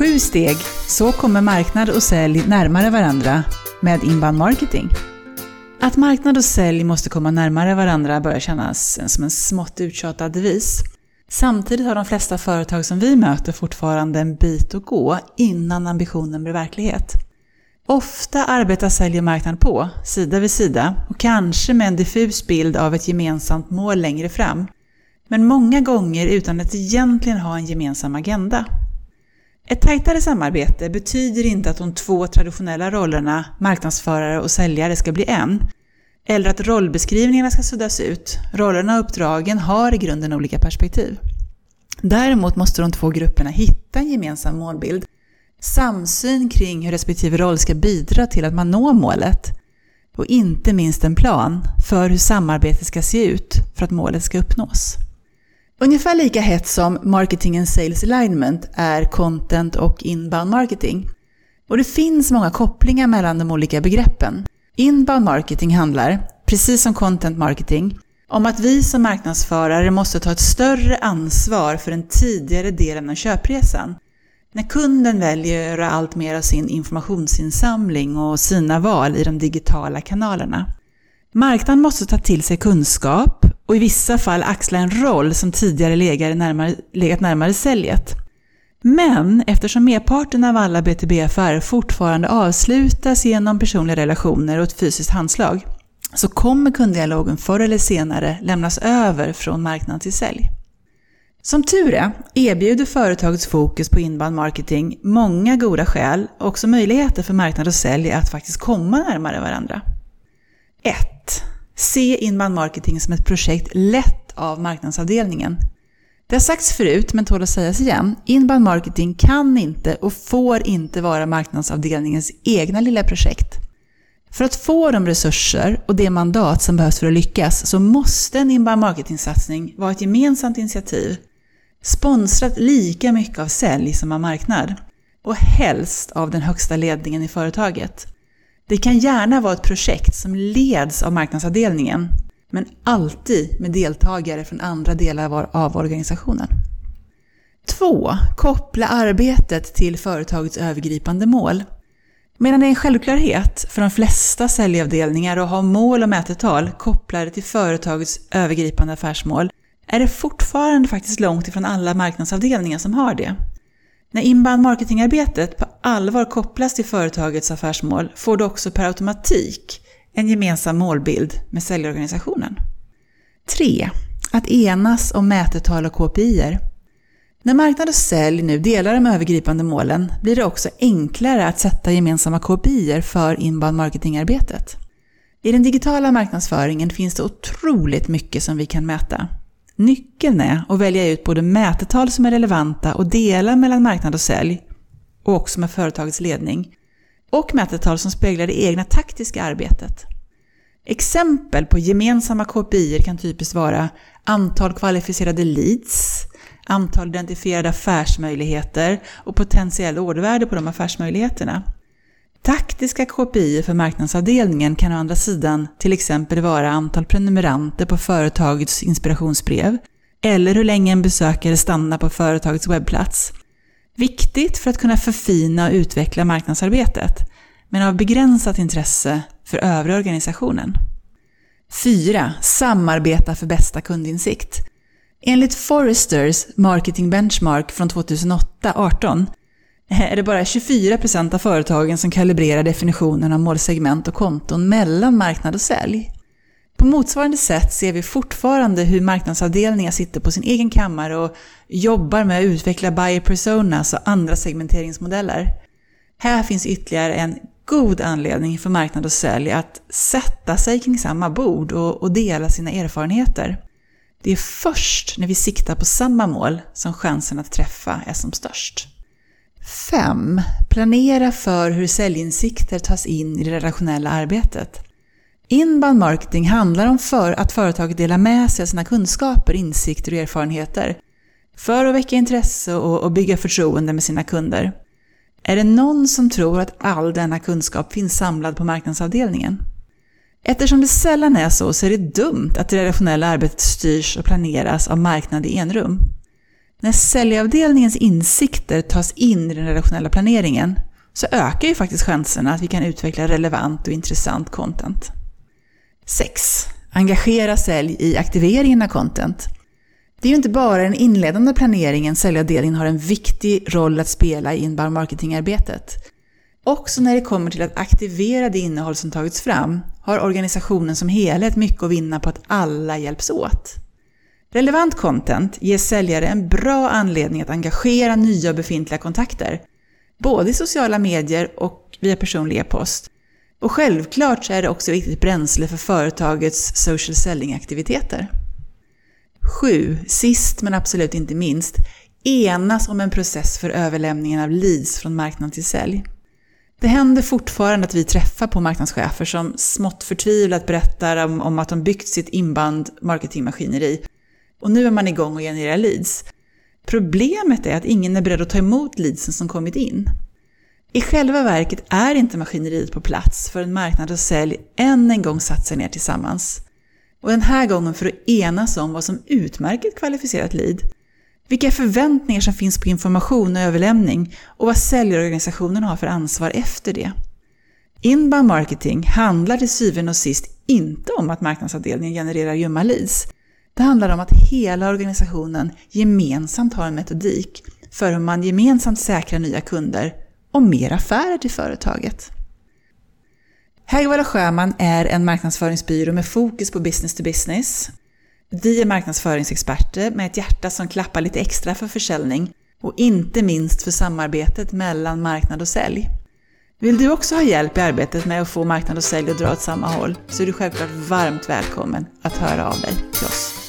sju steg, så kommer marknad och sälj närmare varandra med inbound marketing. Att marknad och sälj måste komma närmare varandra börjar kännas som en smått uttjatad devis. Samtidigt har de flesta företag som vi möter fortfarande en bit att gå innan ambitionen blir verklighet. Ofta arbetar sälj och marknad på, sida vid sida, och kanske med en diffus bild av ett gemensamt mål längre fram. Men många gånger utan att egentligen ha en gemensam agenda. Ett tajtare samarbete betyder inte att de två traditionella rollerna, marknadsförare och säljare, ska bli en. Eller att rollbeskrivningarna ska suddas ut. Rollerna och uppdragen har i grunden olika perspektiv. Däremot måste de två grupperna hitta en gemensam målbild. Samsyn kring hur respektive roll ska bidra till att man når målet. Och inte minst en plan för hur samarbetet ska se ut för att målet ska uppnås. Ungefär lika hett som marketing and sales alignment är content och inbound marketing. Och det finns många kopplingar mellan de olika begreppen. Inbound marketing handlar, precis som content marketing, om att vi som marknadsförare måste ta ett större ansvar för den tidigare delen av köpresan. När kunden väljer att göra allt mer av sin informationsinsamling och sina val i de digitala kanalerna. Marknaden måste ta till sig kunskap och i vissa fall axla en roll som tidigare legat närmare, legat närmare säljet. Men eftersom merparten av alla BTB-affärer fortfarande avslutas genom personliga relationer och ett fysiskt handslag så kommer kunddialogen förr eller senare lämnas över från marknad till sälj. Som tur är erbjuder företagets fokus på inbound marketing många goda skäl och också möjligheter för marknad och sälj att faktiskt komma närmare varandra. 1. Se inbound marketing som ett projekt lett av marknadsavdelningen. Det har sagts förut, men tål att sägas igen. Inbound marketing kan inte och får inte vara marknadsavdelningens egna lilla projekt. För att få de resurser och det mandat som behövs för att lyckas så måste en inbound marketing-satsning vara ett gemensamt initiativ, sponsrat lika mycket av sälj som av marknad och helst av den högsta ledningen i företaget. Det kan gärna vara ett projekt som leds av marknadsavdelningen, men alltid med deltagare från andra delar av organisationen. 2. Koppla arbetet till företagets övergripande mål. Medan det är en självklarhet för de flesta säljavdelningar att ha mål och mätetal kopplade till företagets övergripande affärsmål, är det fortfarande faktiskt långt ifrån alla marknadsavdelningar som har det. När inbound marketingarbetet på allvar kopplas till företagets affärsmål får du också per automatik en gemensam målbild med säljorganisationen. 3. Att enas om mätetal och KPI. När marknad och sälj nu delar de övergripande målen blir det också enklare att sätta gemensamma KPI för inbound marketingarbetet. I den digitala marknadsföringen finns det otroligt mycket som vi kan mäta. Nyckeln är att välja ut både mätetal som är relevanta och dela mellan marknad och sälj, och också med företagets ledning, och mätetal som speglar det egna taktiska arbetet. Exempel på gemensamma KPI kan typiskt vara antal kvalificerade leads, antal identifierade affärsmöjligheter och potentiell ordervärde på de affärsmöjligheterna. Taktiska KPI för marknadsavdelningen kan å andra sidan till exempel vara antal prenumeranter på företagets inspirationsbrev eller hur länge en besökare stannar på företagets webbplats. Viktigt för att kunna förfina och utveckla marknadsarbetet, men av begränsat intresse för övriga organisationen. 4. Samarbeta för bästa kundinsikt. Enligt Forresters Marketing Benchmark från 2008-18 eh, är det bara 24% av företagen som kalibrerar definitionen av målsegment och konton mellan marknad och sälj. På motsvarande sätt ser vi fortfarande hur marknadsavdelningar sitter på sin egen kammare och jobbar med att utveckla buyer personas och andra segmenteringsmodeller. Här finns ytterligare en god anledning för marknad och sälj att sätta sig kring samma bord och, och dela sina erfarenheter. Det är först när vi siktar på samma mål som chansen att träffa är som störst. 5. Planera för hur säljinsikter tas in i det relationella arbetet. Inbound marketing handlar om för att företaget delar med sig av sina kunskaper, insikter och erfarenheter för att väcka intresse och, och bygga förtroende med sina kunder. Är det någon som tror att all denna kunskap finns samlad på marknadsavdelningen? Eftersom det sällan är så, så är det dumt att det relationella arbetet styrs och planeras av marknad i enrum. När säljavdelningens insikter tas in i den redaktionella planeringen så ökar ju faktiskt chanserna att vi kan utveckla relevant och intressant content. 6. Engagera sälj i aktiveringen av content. Det är ju inte bara den inledande planeringen säljavdelningen har en viktig roll att spela i inbound marketingarbetet. Också när det kommer till att aktivera det innehåll som tagits fram har organisationen som helhet mycket att vinna på att alla hjälps åt. Relevant content ger säljare en bra anledning att engagera nya och befintliga kontakter, både i sociala medier och via personlig e-post. Och självklart så är det också viktigt bränsle för företagets social selling-aktiviteter. 7. Sist men absolut inte minst, enas om en process för överlämningen av leads från marknad till sälj. Det händer fortfarande att vi träffar på marknadschefer som smått förtvivlat berättar om, om att de byggt sitt inband marketingmaskineri och nu är man igång och genererar leads. Problemet är att ingen är beredd att ta emot leadsen som kommit in. I själva verket är inte maskineriet på plats förrän marknad och sälj än en gång satt sig ner tillsammans. Och den här gången för att enas om vad som utmärker ett kvalificerat lead, vilka förväntningar som finns på information och överlämning och vad säljorganisationen har för ansvar efter det. Inbound marketing handlar till syvende och sist inte om att marknadsavdelningen genererar ljumma leads. Det handlar om att hela organisationen gemensamt har en metodik för hur man gemensamt säkrar nya kunder och mer affärer till företaget. Hägervall Sjöman är en marknadsföringsbyrå med fokus på business to business. Vi är marknadsföringsexperter med ett hjärta som klappar lite extra för försäljning och inte minst för samarbetet mellan marknad och sälj. Vill du också ha hjälp i arbetet med att få marknad och sälj att dra åt samma håll så är du självklart varmt välkommen att höra av dig till oss.